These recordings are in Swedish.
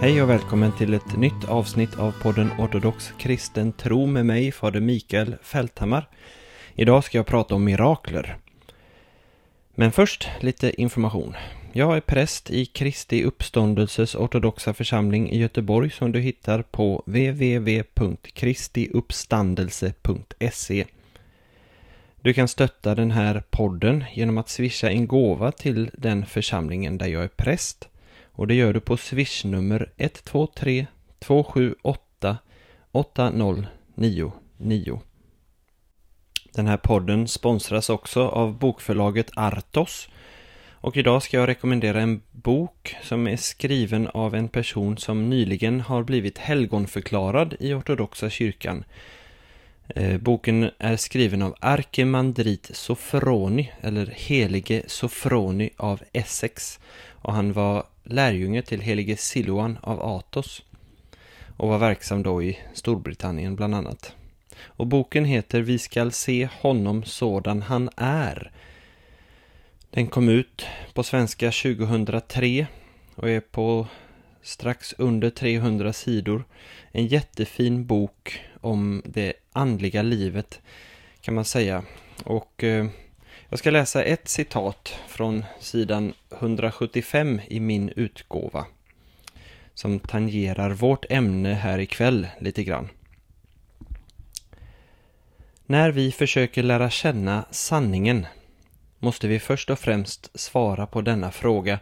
Hej och välkommen till ett nytt avsnitt av podden Ortodox kristen tro med mig, fader Mikael Fälthammar. Idag ska jag prata om mirakler. Men först lite information. Jag är präst i Kristi uppståndelses ortodoxa församling i Göteborg som du hittar på www.kristiuppstandelse.se. Du kan stötta den här podden genom att swisha en gåva till den församlingen där jag är präst. Och det gör du på swishnummer 123 278 8099. Den här podden sponsras också av bokförlaget Artos. Och idag ska jag rekommendera en bok som är skriven av en person som nyligen har blivit helgonförklarad i ortodoxa kyrkan. Eh, boken är skriven av arkemandrit Sofroni, eller helige Sofroni av Essex. Och han var lärjunge till helige Siloan av Atos och var verksam då i Storbritannien bland annat. Och boken heter Vi skall se honom sådan han är. Den kom ut på svenska 2003 och är på strax under 300 sidor. En jättefin bok om det andliga livet kan man säga. Och eh, jag ska läsa ett citat från sidan 175 i min utgåva som tangerar vårt ämne här ikväll lite grann. När vi försöker lära känna sanningen måste vi först och främst svara på denna fråga.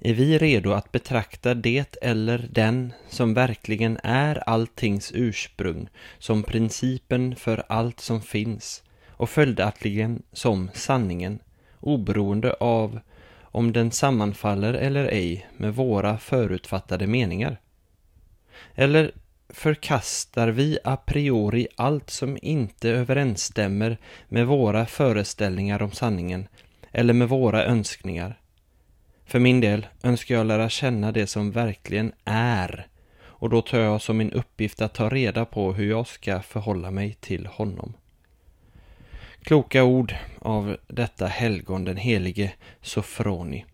Är vi redo att betrakta det eller den som verkligen är alltings ursprung som principen för allt som finns och följaktligen som sanningen, oberoende av om den sammanfaller eller ej med våra förutfattade meningar? Eller förkastar vi a priori allt som inte överensstämmer med våra föreställningar om sanningen eller med våra önskningar? För min del önskar jag lära känna det som verkligen är och då tar jag som min uppgift att ta reda på hur jag ska förhålla mig till honom. Kloka ord av detta helgon, den helige Sofroni.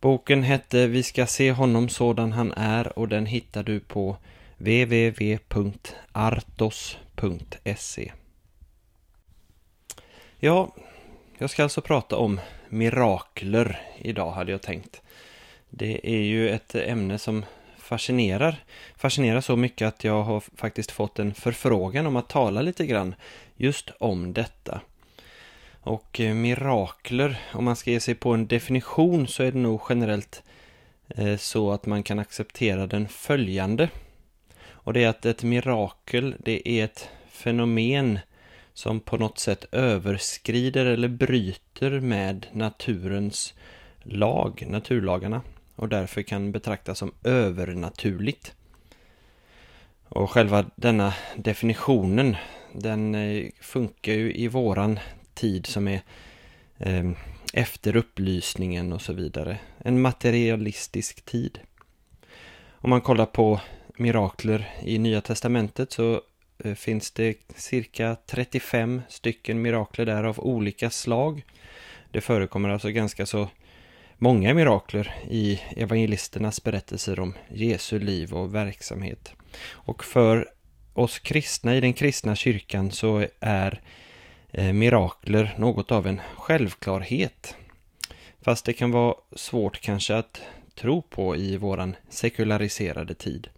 Boken hette Vi ska se honom sådan han är och den hittar du på www.artos.se Ja, jag ska alltså prata om mirakler idag hade jag tänkt. Det är ju ett ämne som fascinerar. Fascinerar så mycket att jag har faktiskt fått en förfrågan om att tala lite grann just om detta. Och eh, mirakler, om man ska ge sig på en definition så är det nog generellt eh, så att man kan acceptera den följande. Och det är att ett mirakel, det är ett fenomen som på något sätt överskrider eller bryter med naturens lag, naturlagarna och därför kan betraktas som övernaturligt. Och själva denna definitionen, den eh, funkar ju i våran tid som är eh, efter upplysningen och så vidare. En materialistisk tid. Om man kollar på mirakler i Nya Testamentet så eh, finns det cirka 35 stycken mirakler där av olika slag. Det förekommer alltså ganska så många mirakler i evangelisternas berättelser om Jesu liv och verksamhet. Och för oss kristna i den kristna kyrkan så är eh, mirakler något av en självklarhet. Fast det kan vara svårt kanske att tro på i våran sekulariserade tid.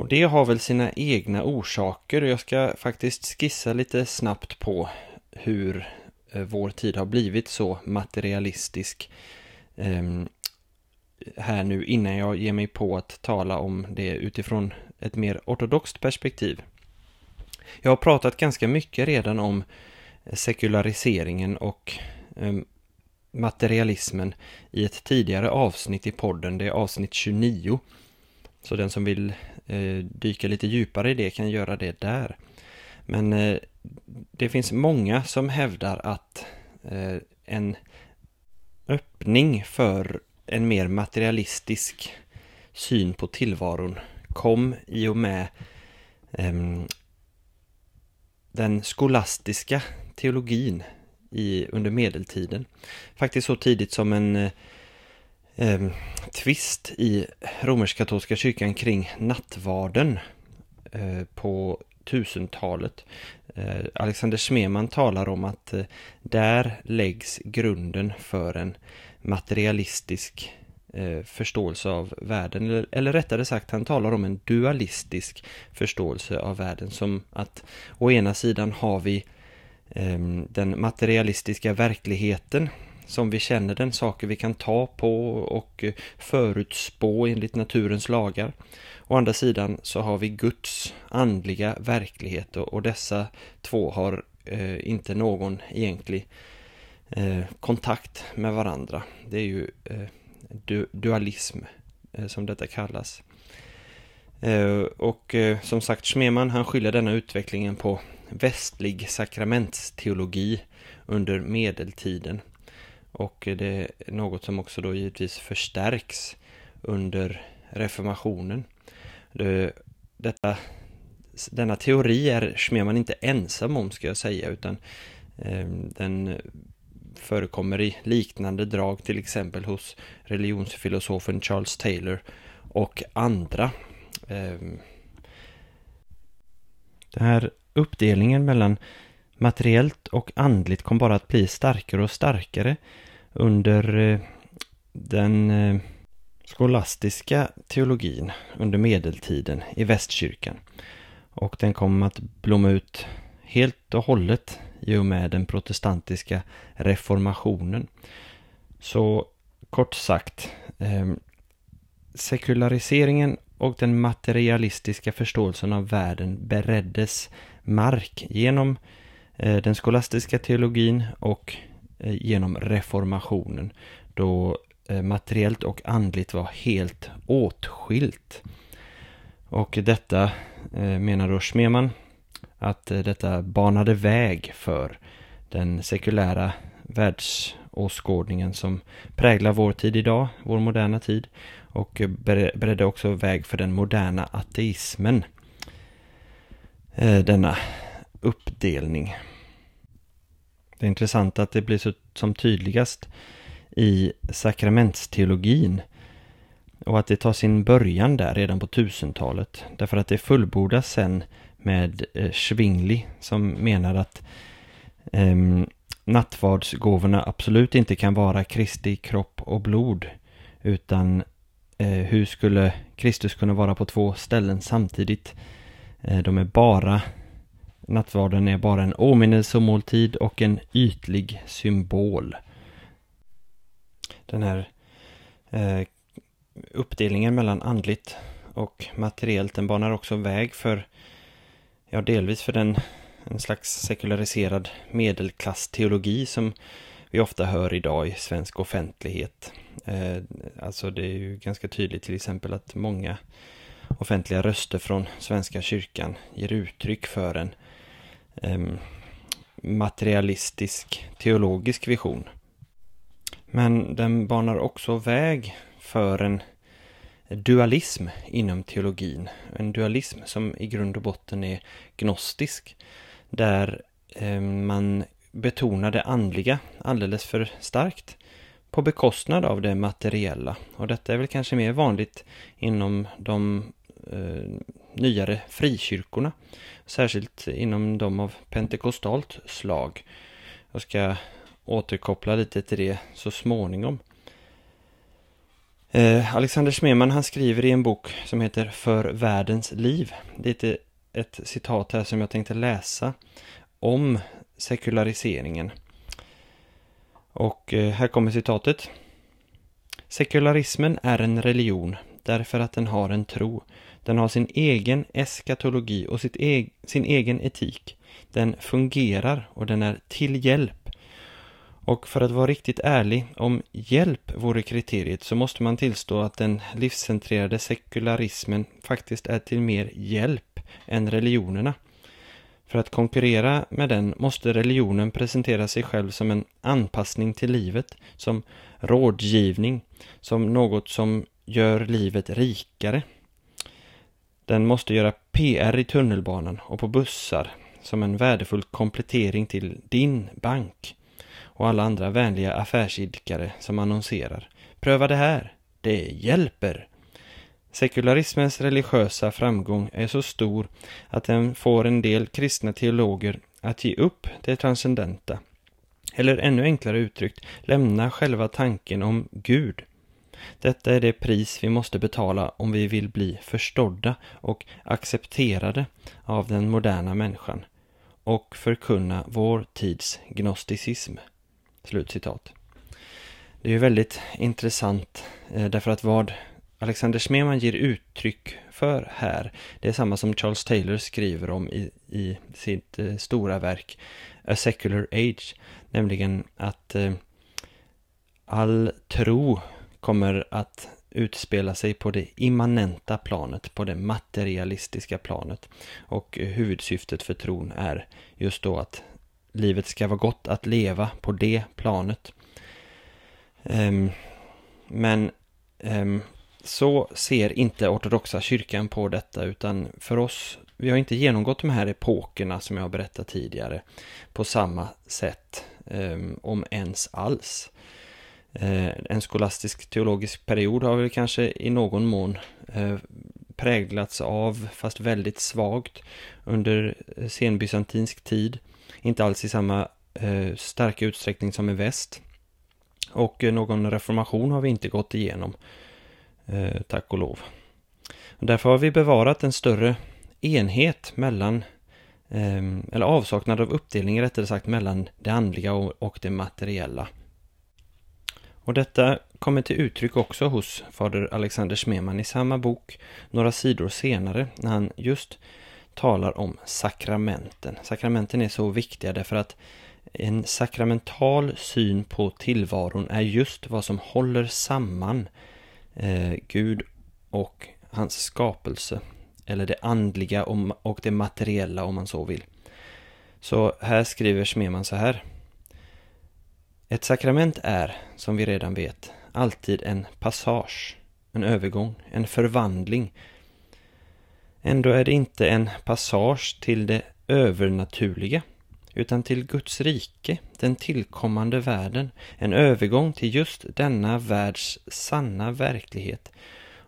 Och det har väl sina egna orsaker och jag ska faktiskt skissa lite snabbt på hur eh, vår tid har blivit så materialistisk ehm, här nu innan jag ger mig på att tala om det utifrån ett mer ortodoxt perspektiv. Jag har pratat ganska mycket redan om sekulariseringen och ehm, materialismen i ett tidigare avsnitt i podden, det är avsnitt 29. Så den som vill eh, dyka lite djupare i det kan göra det där. Men eh, det finns många som hävdar att eh, en öppning för en mer materialistisk syn på tillvaron kom i och med ehm, den skolastiska teologin i, under medeltiden. Faktiskt så tidigt som en eh, eh, tvist i romersk-katolska kyrkan kring nattvarden eh, på tusentalet. Eh, Alexander Smeman talar om att eh, där läggs grunden för en materialistisk eh, förståelse av världen. Eller, eller rättare sagt, han talar om en dualistisk förståelse av världen. Som att å ena sidan har vi ehm, den materialistiska verkligheten som vi känner den, saker vi kan ta på och eh, förutspå enligt naturens lagar. Å andra sidan så har vi Guds andliga verklighet och, dessa två har eh, inte någon egentlig eh, kontakt med varandra. Det är ju eh, du, dualism eh, som detta kallas. Eh, och eh, som sagt, Schmeman han skyller denna utvecklingen på västlig sakramentsteologi under medeltiden. Och det är något som också då givetvis förstärks under reformationen. Det, detta, denna teori är Schmemann inte ensam om ska jag säga utan eh, den förekommer i liknande drag till exempel hos religionsfilosofen Charles Taylor och andra. Eh, här uppdelningen mellan materiellt och andligt kom bara att bli starkare och starkare under eh, den eh, skolastiska teologin under medeltiden i västkyrkan. Och den kom att blomma ut helt och hållet i och med den protestantiska reformationen. Så kort sagt, eh, sekulariseringen och den materialistiska förståelsen av världen bereddes mark genom eh, den skolastiska teologin och Eh, genom reformationen då eh, materiellt och andligt var helt åtskilt. Och detta eh, menar då Schmeman att detta banade väg för den sekulära världsåskådningen som präglar vår tid idag, vår moderna tid och beredde också väg för den moderna ateismen denna uppdelning. Det är intressant att det blir så, som tydligast i sakramentsteologin och att det tar sin början där redan på 1000-talet. Därför att det fullbordas sen med eh, Schwingli som menar att eh, nattvardsgåvorna absolut inte kan vara Kristi kropp och blod utan eh, hur skulle Kristus kunna vara på två ställen samtidigt? Eh, de är bara Nattvarden är bara en åminnelsemåltid och en ytlig symbol. Den här eh, uppdelningen mellan andligt och materiellt den banar också väg för, ja delvis för den en slags sekulariserad medelklassteologi som vi ofta hör idag i svensk offentlighet. Eh, alltså det är ju ganska tydligt till exempel att många offentliga röster från Svenska kyrkan ger uttryck för en eh, Ehm, materialistisk teologisk vision. Men den banar också väg för en dualism inom teologin. En dualism som i grund och botten är gnostisk. Där ehm, man betonar det andliga alldeles för starkt på bekostnad av det materiella. Och detta är väl kanske mer vanligt inom de eh, nyare frikyrkorna. Särskilt inom de av pentekostalt slag. Jag ska återkoppla lite till det så småningom. Eh, Alexander Smeman han skriver i en bok som heter För världens liv. Det är ett citat här som jag tänkte läsa om sekulariseringen. Och eh, här kommer citatet. Sekularismen är en religion därför att den har en tro. Den har sin egen eskatologi och sitt e sin egen etik. Den fungerar och den är till hjälp. Och för att vara riktigt ärlig, om hjälp vore kriteriet så måste man tillstå att den livscentrerade sekularismen faktiskt är till mer hjälp än religionerna. För att konkurrera med den måste religionen presentera sig själv som en anpassning till livet, som rådgivning, som något som gör livet rikare. Den måste göra PR i tunnelbanan och på bussar som en värdefull komplettering till din bank och alla andra vänliga affärsidkare som annonserar. Pröva det här, det hjälper! Sekularismens religiösa framgång är så stor att den får en del kristna teologer att ge upp det transcendenta. Eller ännu enklare uttryckt, lämna själva tanken om Gud. Detta är det pris vi måste betala om vi vill bli förstådda och accepterade av den moderna människan och förkunna vår tids gnosticism. Slutcitat. Det är ju väldigt intressant eh, därför att vad Alexander Smeman ger uttryck för här, det är samma som Charles Taylor skriver om i, i sitt eh, stora verk A Secular Age, nämligen att eh, all tro kommer att utspela sig på det immanenta planet, på det materialistiska planet. Och huvudsyftet för tron är just då att livet ska vara gott att leva på det planet. Ehm, men ehm, så ser inte ortodoxa kyrkan på detta utan för oss, vi har inte genomgått de här epokerna som jag har berättat tidigare på samma sätt, ehm, om ens alls. Eh, en skolastisk teologisk period har väl kanske i någon mån eh, präglats av, fast väldigt svagt, under eh, senbysantinsk tid. Inte alls i samma starka utsträckning som i väst. Och någon reformation har vi inte gått igenom eh, tack och lov. Därför har vi bevarat en större enhet mellan, eller avsaknad av uppdelning rättare sagt, mellan det andliga och det materiella. Och detta kommer till uttryck också hos fader Alexander Smeman i samma bok några sidor senare när han just talar om sakramenten. Sakramenten är så viktiga därför att en sakramental syn på tillvaron är just vad som håller samman eh, Gud och hans skapelse. Eller det andliga och det materiella om man så vill. Så här skriver Smeman så här. Ett sakrament är, som vi redan vet, alltid en passage, en övergång, en förvandling. Ändå är det inte en passage till det övernaturliga utan till Guds rike, den tillkommande världen, en övergång till just denna världs sanna verklighet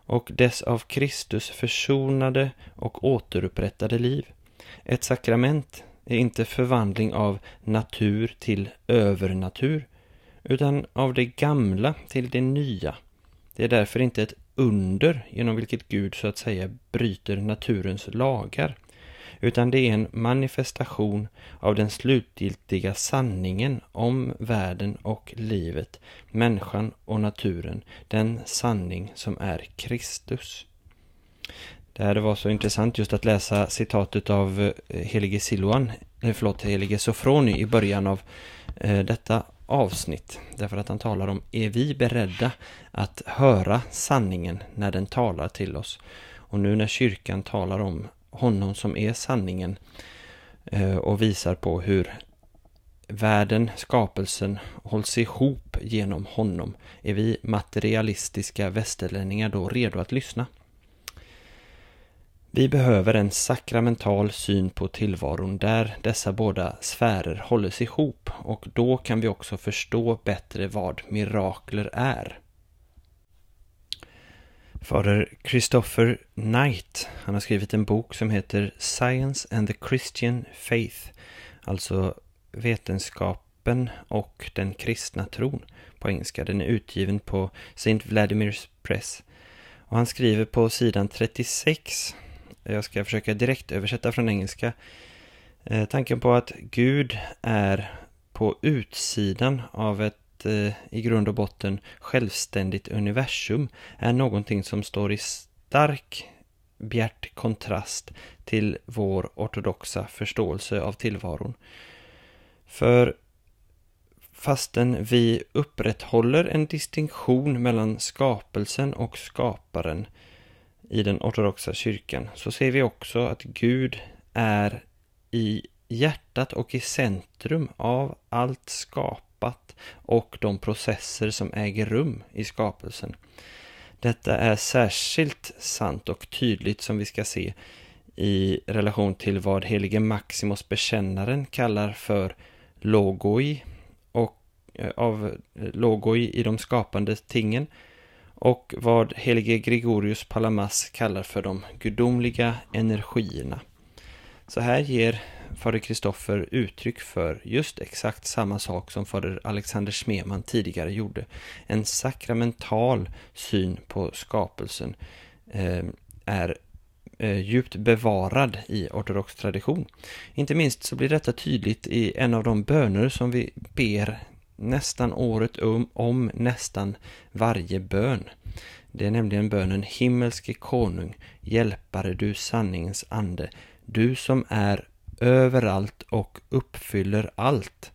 och dess av Kristus försonade och återupprättade liv. Ett sakrament är inte förvandling av natur till övernatur, utan av det gamla till det nya. Det är därför inte ett under genom vilket Gud så att säga bryter naturens lagar, utan det är en manifestation av den slutgiltiga sanningen om världen och livet, människan och naturen, den sanning som är Kristus. Det här var så intressant just att läsa citatet av eh, helige Siloan, eh, förlåt, helige Sofroni i början av eh, detta avsnitt. Därför att han talar om, är vi beredda att höra sanningen när den talar till oss? Och nu när kyrkan talar om honom som är sanningen eh, och visar på hur världen, skapelsen, hålls ihop genom honom. Är vi materialistiska västerlänningar då redo att lyssna? Vi behöver en sakramental syn på tillvaron där dessa båda sfärer hålls ihop och då kan vi också förstå bättre vad mirakler är. Fader Christopher Knight, han har skrivit en bok som heter Science and the Christian Faith, alltså vetenskapen och den kristna tron på engelska. Den är utgiven på St. Vladimirs Press. Och han skriver på sidan 36, jag ska försöka direkt översätta från engelska, eh, tanken på att Gud är på utsidan av ett eh, i grund och botten självständigt universum är någonting som står i stark bjärt kontrast till vår ortodoxa förståelse av tillvaron. För fastän vi upprätthåller en distinktion mellan skapelsen och skaparen i den ortodoxa kyrkan så ser vi också att Gud är i hjärtat och i centrum av allt skapat och de processer som äger rum i skapelsen. Detta är särskilt sant och tydligt som vi ska se i relation till vad helige Maximus bekännaren kallar för logoi och eh, av eh, logoi i de skapande tingen och vad helige Gregorius Palamas kallar för de gudomliga energierna. Så här ger fader Kristoffer uttryck för just exakt samma sak som fader Alexander Smeman tidigare gjorde. En sakramental syn på skapelsen eh, är eh, djupt bevarad i ortodox tradition. Inte minst så blir detta tydligt i en av de böner som vi ber nästan året om, om nästan varje bön. Det är nämligen bönen Himmelske konung, hjälpare du sanningens ande, du som är överallt och uppfyller allt.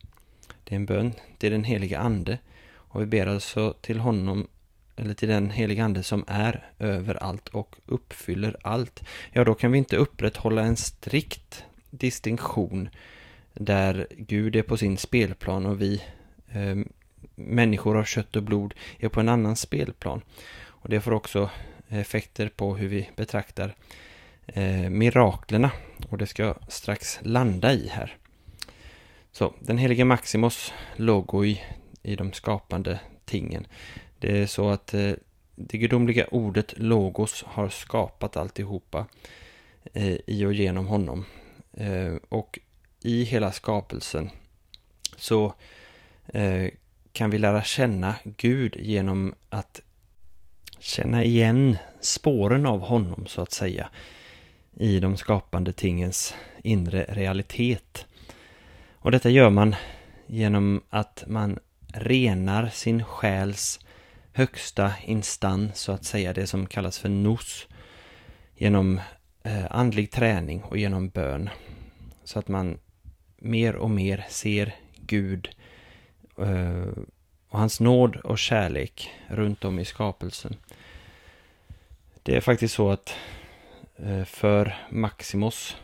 Det är en bön till den heliga ande och vi ber alltså till honom eller till den heliga ande som är överallt och uppfyller allt. Ja, då kan vi inte upprätthålla en strikt distinktion där Gud är på sin spelplan och vi eh, människor av kött och blod är på en annan spelplan. Och det får också effekter på hur vi betraktar eh, miraklerna. Och det ska jag strax landa i här. Så, den helige Maximus logo i, de skapande tingen. Det är så att eh, det gudomliga ordet logos har skapat alltihopa eh, i och genom honom. Eh, och i hela skapelsen så Eh, kan vi lära känna Gud genom att känna igen spåren av honom så att säga i de skapande tingens inre realitet. Och detta gör man genom att man renar sin själs högsta instans, så att säga, det som kallas för nos, genom eh, andlig träning och genom bön. Så att man mer och mer ser Gud eh, Eh, och hans nåd och kärlek runt om i skapelsen. Det är faktiskt så att eh, för Maximus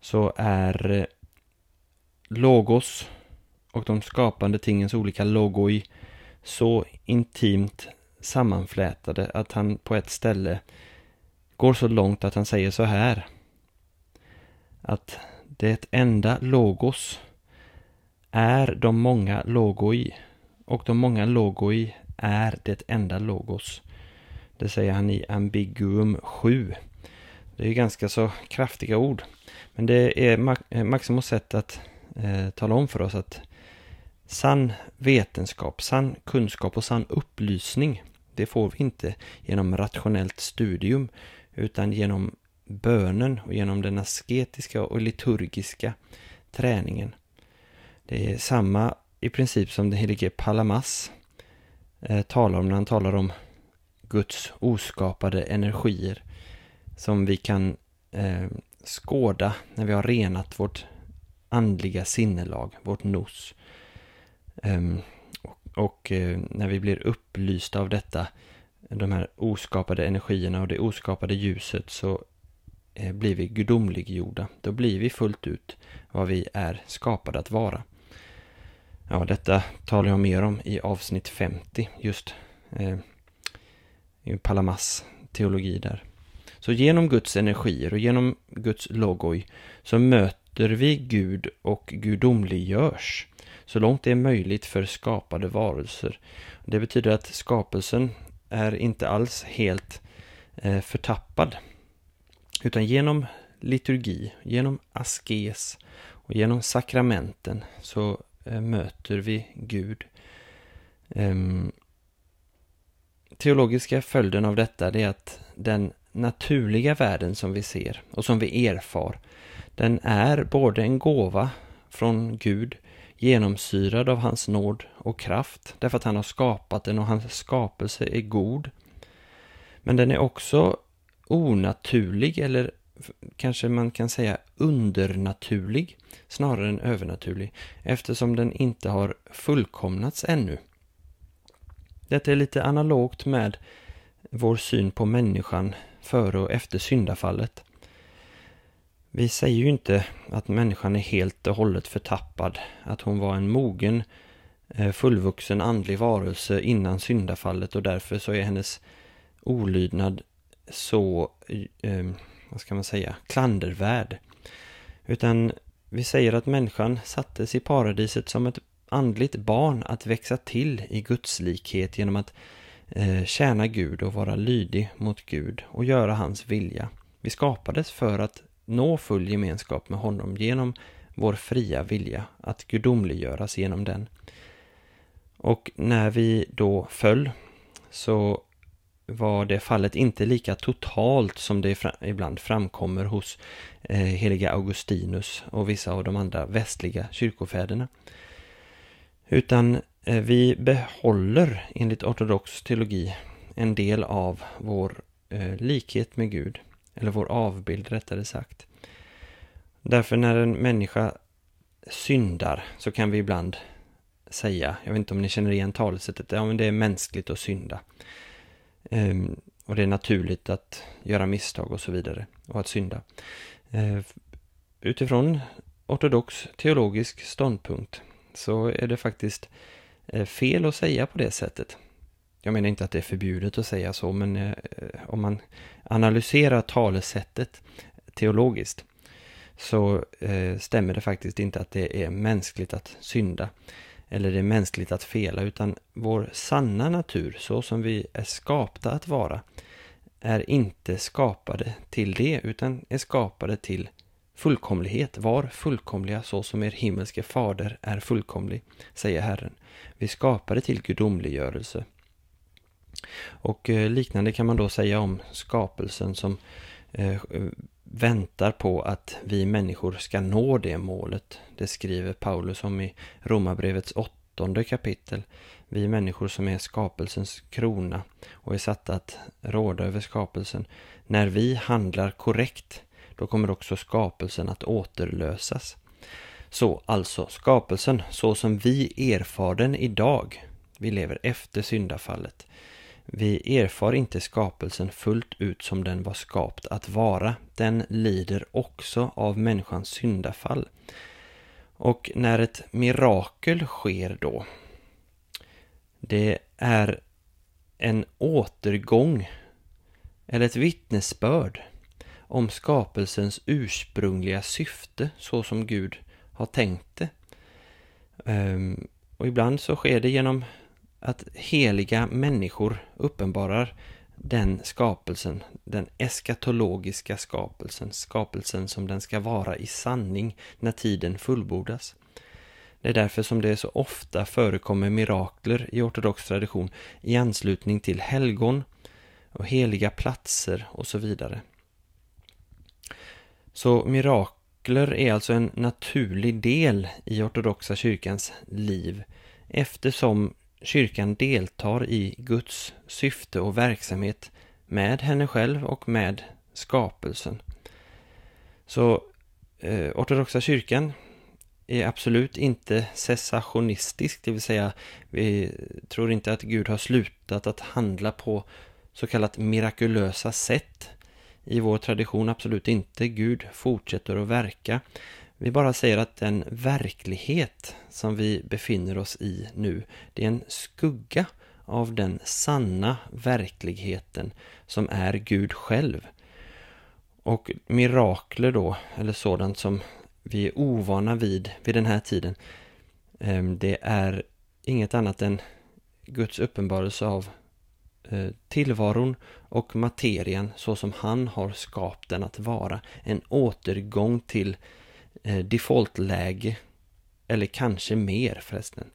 så är eh, logos och de skapande tingens olika logoi så intimt sammanflätade att han på ett ställe går så långt att han säger så här. Att det enda logos är de många logoi och de många logoi är det enda logos. Det säger han i Ambiguum 7. Det är ganska så kraftiga ord. Men det är Maximos eh, Maximus sätt att eh, tala om för oss att sann vetenskap, sann kunskap och sann upplysning, det får vi inte genom rationellt studium, utan genom bönen och genom den asketiska och liturgiska träningen. Det är samma i princip som den helige Palamas eh, talar om när han talar om Guds oskapade energier som vi kan eh, skåda när vi har renat vårt andliga sinnelag, vårt nos. Um, och, och eh, när vi blir upplysta av detta, de här oskapade energierna och det oskapade ljuset så eh, blir vi gudomliggjorda. Då blir vi fullt ut vad vi är skapade att vara. Ja, detta talar jag mer om i avsnitt 50, just eh, i Palamas teologi där. Så genom Guds energier och genom Guds logoi så möter vi Gud och gudomliggörs så långt det är möjligt för skapade varelser. Det betyder att skapelsen är inte alls helt eh, förtappad. Utan genom liturgi, genom askes och genom sakramenten så Eh, möter vi Gud. Ehm, teologiska följden av detta är att den naturliga världen som vi ser och som vi erfar, den är både en gåva från Gud, genomsyrad av hans nåd och kraft, därför att han har skapat den och hans skapelse är god. Men den är också onaturlig, eller kanske man kan säga undernaturlig, snarare än övernaturlig, eftersom den inte har fullkomnats ännu. Detta är lite analogt med vår syn på människan före och efter syndafallet. Vi säger ju inte att människan är helt och hållet förtappad, att hon var en mogen, eh, fullvuxen andlig varelse innan syndafallet och därför så är hennes olydnad så, eh, vad ska man säga, klandervärd. Utan vi säger att människan sattes i paradiset som ett andligt barn att växa till i Guds likhet genom att eh, tjäna Gud och vara lydig mot Gud och göra hans vilja. Vi skapades för att nå full gemenskap med honom genom vår fria vilja, att gudomliggöras genom den. Och när vi då föll så var det fallet inte lika totalt som det ibland framkommer hos eh, heliga Augustinus och vissa av de andra västliga kyrkofäderna. Utan eh, vi behåller enligt ortodox teologi en del av vår eh, likhet med Gud, eller vår avbild rättare sagt. Därför när en människa syndar så kan vi ibland säga, jag vet inte om ni känner igen talesättet, ja men det är mänskligt att synda. Um, och det är naturligt att göra misstag och så vidare, och att synda. Uh, utifrån ortodox teologisk ståndpunkt så är det faktiskt uh, fel att säga på det sättet. Jag menar inte att det är förbjudet att säga så, men uh, om man analyserar talesättet teologiskt så stämmer det faktiskt inte att det är mänskligt att synda eller det är mänskligt att fela, utan vår sanna natur, så som vi är skapta att vara, är inte skapade till det, utan är skapade till fullkomlighet. Var fullkomliga så som er himmelske fader är fullkomlig, säger Herren. Vi skapade till gudomliggörelse. Och eh, liknande kan man då säga om skapelsen som eh, väntar på att vi människor ska nå det målet. Det skriver Paulus om i Romarbrevets åttonde kapitel. Vi människor som är skapelsens krona och är satta att råda över skapelsen. När vi handlar korrekt, då kommer också skapelsen att återlösas. Så alltså skapelsen, så som vi erfar den idag, vi lever efter syndafallet, vi erfar inte skapelsen fullt ut som den var skapt att vara. Den lider också av människans syndafall. Och när ett mirakel sker då, det är en återgång eller ett vittnesbörd om skapelsens ursprungliga syfte så som Gud har tänkt det. Ehm, och ibland så sker det genom att heliga människor uppenbarar den skapelsen, den eskatologiska skapelsen, skapelsen som den ska vara i sanning när tiden fullbordas. Det är därför som det så ofta förekommer mirakler i ortodox tradition i anslutning till helgon och heliga platser och så vidare. Så mirakler är alltså en naturlig del i ortodoxa kyrkans liv eftersom kyrkan deltar i Guds syfte och verksamhet med henne själv och med skapelsen. Så eh, ortodoxa kyrkan är absolut inte cessationistisk, det vill säga vi tror inte att Gud har slutat att handla på så kallat mirakulösa sätt. I vår tradition absolut inte. Gud fortsätter att verka. Vi bara säger att den verklighet som vi befinner oss i nu, det är en skugga av den sanna verkligheten som är Gud själv. Och mirakler då, eller sådant som vi är ovana vid vid den här tiden, ehm, det är inget annat än Guds uppenbarelse av eh, tillvaron och materien så som han har skapat den att vara. En återgång till Eh, defaultläge. Eller kanske mer förresten.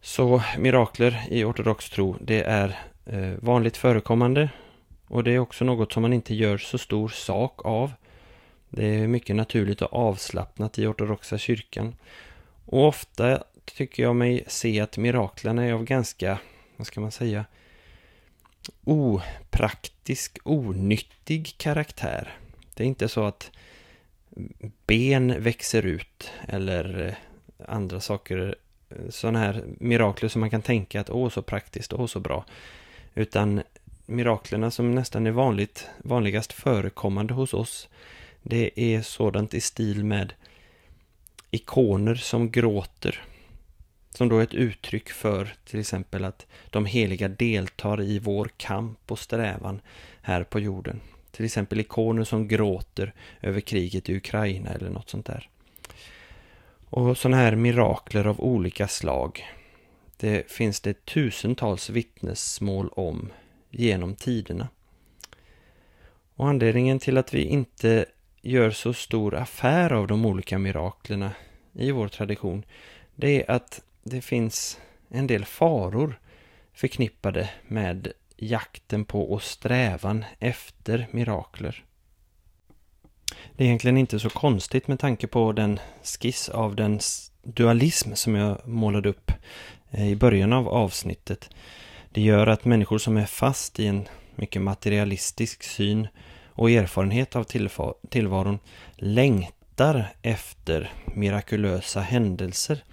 Så mirakler i ortodox tro, det är eh, vanligt förekommande och det är också något som man inte gör så stor sak av. Det är mycket naturligt och avslappnat i ortodoxa kyrkan. Och ofta tycker jag mig se att miraklerna är av ganska, vad ska man säga, opraktisk, onyttig karaktär. Det är inte så att ben växer ut eller eh, andra saker, eh, sådana här mirakler som man kan tänka att åh så praktiskt, åh så bra. Utan miraklerna som nästan är vanligt, vanligast förekommande hos oss, Det är sådant i stil med ikoner som gråter. Som då är ett uttryck för till exempel att de heliga deltar i vår kamp och strävan här på jorden. Till exempel ikoner som gråter över kriget i Ukraina eller något sånt där. Och sådana här mirakler av olika slag. Det finns det tusentals vittnesmål om genom tiderna. Och anledningen till att vi inte gör så stor affär av de olika miraklerna i vår tradition, det är att det finns en del faror förknippade med jakten på och strävan efter mirakler. Det är egentligen inte så konstigt med tanke på den skiss av den dualism som jag målade upp eh, i början av avsnittet. Det gör att människor som är fast i en mycket materialistisk syn och erfarenhet av tillvaron längtar efter mirakulösa händelser.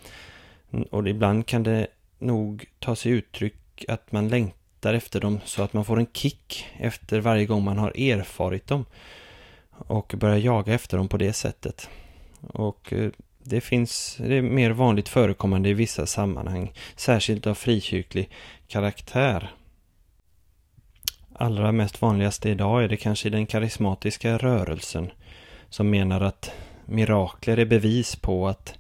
Mm, och ibland kan det nog ta sig uttryck att man längtar efter dem så att man får en kick efter varje gång man har erfarit dem och börjar jaga efter dem på det sättet. Och eh, det finns, det är mer vanligt förekommande i vissa sammanhang, särskilt av frikyrklig karaktär. Allra mest vanligaste idag är det kanske i den karismatiska rörelsen som menar att mirakler är bevis på att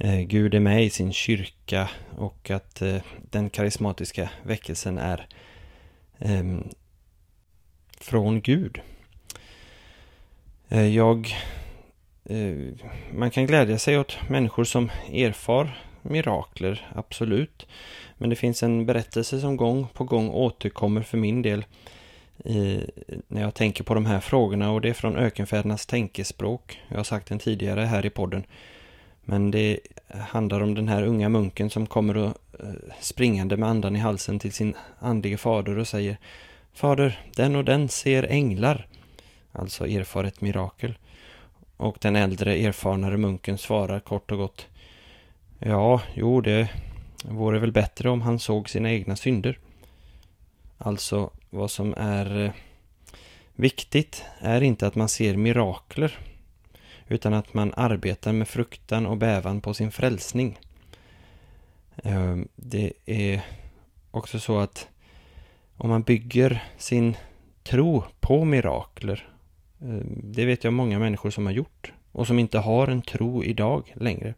Eh, Gud är med i sin kyrka och att eh, den karismatiska väckelsen är ehm, från Gud. Eh, jag man kan glädja sig åt människor som erfar mirakler, absolut. Men det finns en berättelse som gång på gång återkommer för min del i, när jag tänker på de här frågorna och det är från ökenfädernas tänkespråk. Jag har sagt den tidigare här i podden. Men det handlar om den här unga munken som kommer och, eh, springande med andan i halsen till sin andlige fader och säger Fader, den och den ser änglar. Alltså erfar ett mirakel. Och den äldre erfarnare munken svarar kort och gott Ja, jo, det vore väl bättre om han såg sina egna synder. Alltså, vad som är eh, viktigt är inte att man ser mirakler, utan att man arbetar med fruktan och bävan på sin frälsning. Ehm, det är också så att om man bygger sin tro på mirakler, ehm, det vet jag många människor som har gjort och som inte har en tro idag längre.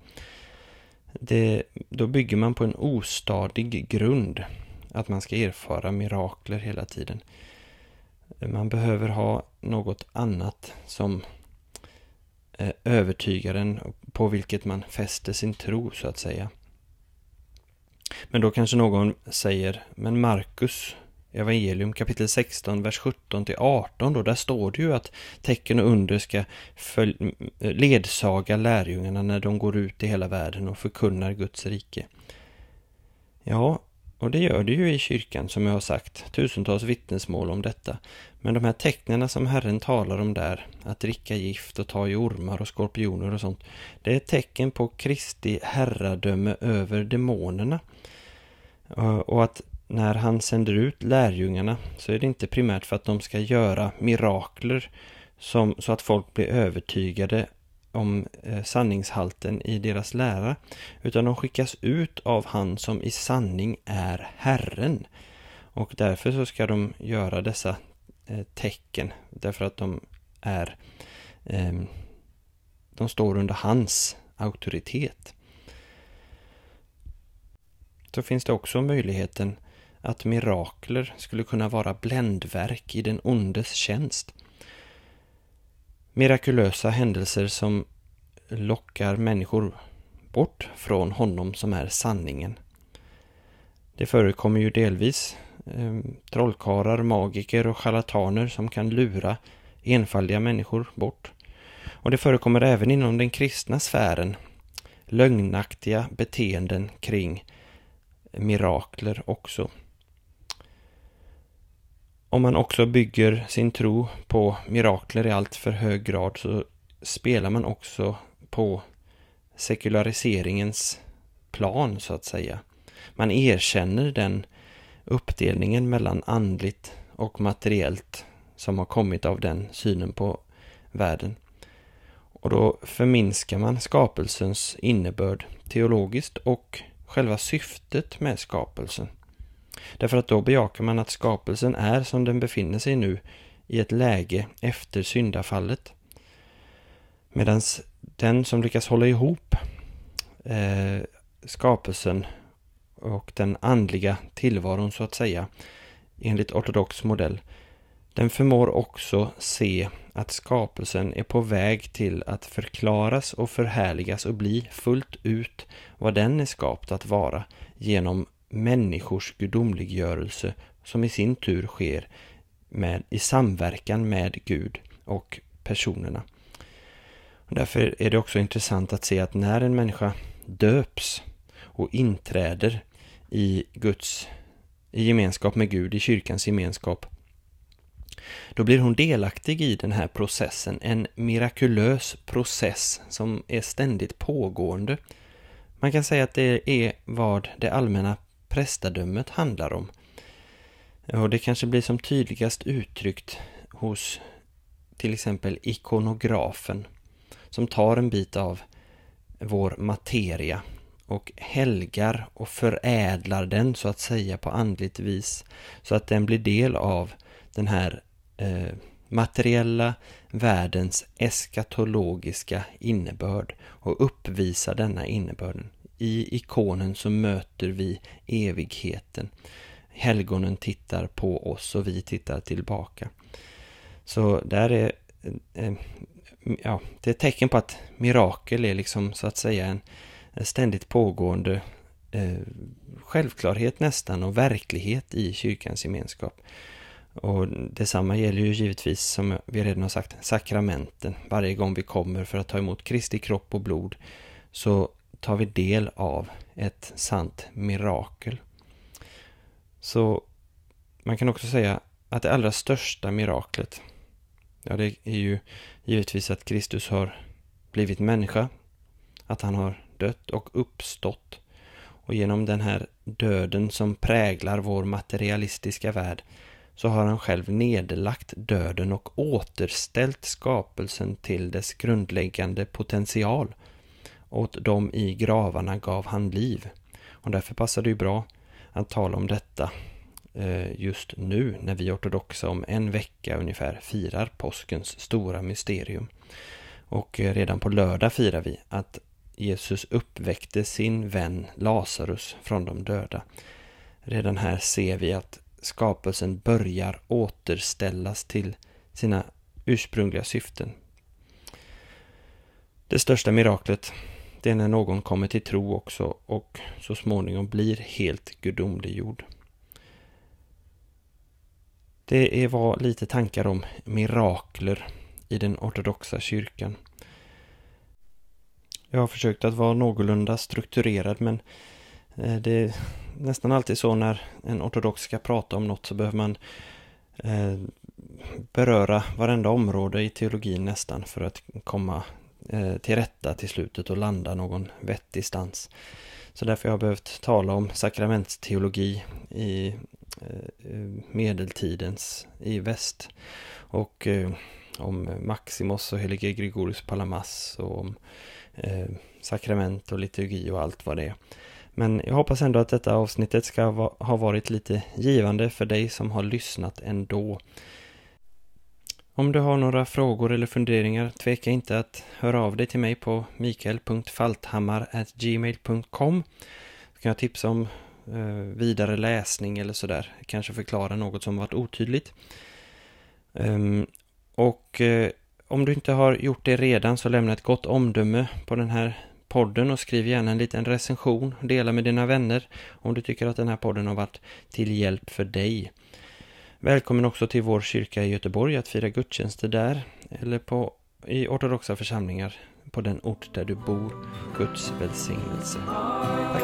Det, då bygger man på en ostadig grund. Att man ska erfara mirakler hela tiden. Man behöver ha något annat som Eh, övertygar en på vilket man fäster sin tro så att säga. Men då kanske någon säger, men Markus evangelium kapitel 16, vers 17 till 18 då, där står det ju att tecken och under ska eh, ledsaga lärjungarna när de går ut i hela världen och förkunnar Guds rike. Ja, och det gör det ju i kyrkan som jag har sagt, tusentals vittnesmål om detta. Men de här tecknen som Herren talar om där, att dricka gift och ta i ormar och skorpioner och sånt, det är ett tecken på Kristi herradöme över demonerna. Och att när han sänder ut lärjungarna så är det inte primärt för att de ska göra mirakler som, så att folk blir övertygade om eh, sanningshalten i deras lära, utan de skickas ut av han som i sanning är Herren. Och därför så ska de göra dessa eh, tecken, därför att de är eh, de står under hans auktoritet. Så finns det också möjligheten att mirakler skulle kunna vara bländverk i den ondes tjänst. Mirakulösa händelser som lockar människor bort från honom som är sanningen. Det förekommer ju delvis eh, trollkarlar, magiker och charlataner som kan lura enfaldiga människor bort. Och det förekommer även inom den kristna sfären lögnaktiga beteenden kring mirakler också. Om man också bygger sin tro på mirakler i allt för hög grad så spelar man också på sekulariseringens plan så att säga. Man erkänner den uppdelningen mellan andligt och materiellt som har kommit av den synen på världen. Och då förminskar man skapelsens innebörd teologiskt och själva syftet med skapelsen. Därför att då bejakar man att skapelsen är som den befinner sig nu i ett läge efter syndafallet. Medan den som lyckas hålla ihop eh, skapelsen och den andliga tillvaron så att säga, enligt ortodox modell, den förmår också se att skapelsen är på väg till att förklaras och förhärligas och bli fullt ut vad den är skapt att vara genom människors gudomliggörelse som i sin tur sker med, i samverkan med Gud och personerna. Därför är det också intressant att se att när en människa döps och inträder i Guds i gemenskap med Gud, i kyrkans gemenskap, då blir hon delaktig i den här processen, en mirakulös process som är ständigt pågående. Man kan säga att det är vad det allmänna prästadömet handlar om. Och det kanske blir som tydligast uttryckt hos till exempel ikonografen som tar en bit av vår materia och helgar och förädlar den så att säga på andligt vis så att den blir del av den här eh, materiella världens eskatologiska innebörd och uppvisar denna innebörden. I ikonen så möter vi evigheten. Helgonen tittar på oss och vi tittar tillbaka. Så där är eh, eh, ja, det är ett tecken på att mirakel är liksom så att säga en, en ständigt pågående eh, självklarhet nästan och verklighet i kyrkans gemenskap. Och detsamma gäller ju givetvis, som vi redan har sagt, sakramenten. Varje gång vi kommer för att ta emot Kristi kropp och blod så tar vi del av ett sant mirakel. Så man kan också säga att det allra största miraklet, ja det är ju givetvis att Kristus har blivit människa, att han har dött och uppstått. Och genom den här döden som präglar vår materialistiska värld så har han själv nedlagt döden och återställt skapelsen till dess grundläggande potential. Åt dem i gravarna gav han liv. Och därför passar det ju bra att tala om detta eh, just nu när vi ortodoxa om en vecka ungefär firar påskens stora mysterium. Och eh, redan på lördag firar vi att Jesus uppväckte sin vän Lazarus från de döda. Redan här ser vi att skapelsen börjar återställas till sina ursprungliga syften. Det största miraklet, det är när någon kommer till tro också och så småningom blir helt gudomliggjord. Det var lite tankar om mirakler i den ortodoxa kyrkan. Jag har försökt att vara någorlunda strukturerad men eh, det är nästan alltid så när en ortodox ska prata om något så behöver man eh, beröra varenda område i teologin nästan för att komma eh, till rätta till slutet och landa någon vettig stans. Så därför har jag behövt tala om sakramentsteologi i eh, eh, medeltidens i väst och eh, om Maximus och helige Gregorius Palamas och om sakrament och liturgi och allt vad det är. Men jag hoppas ändå att detta avsnittet ska ha varit lite givande för dig som har lyssnat ändå. Om du har några frågor eller funderingar, tveka inte att höra av dig till mig på mikael.falthammar.gmail.com Så kan jag tipsa om eh, vidare läsning eller sådär, kanske förklara något som varit otydligt. Um, och eh, om du inte har gjort det redan så lämna ett gott omdöme på den här podden och skriv gärna en liten recension. Dela med dina vänner om du tycker att den här podden har varit till hjälp för dig. Välkommen också till vår kyrka i Göteborg att fira gudstjänster där eller på, i ortodoxa församlingar på den ort där du bor. Guds välsignelse. Tack.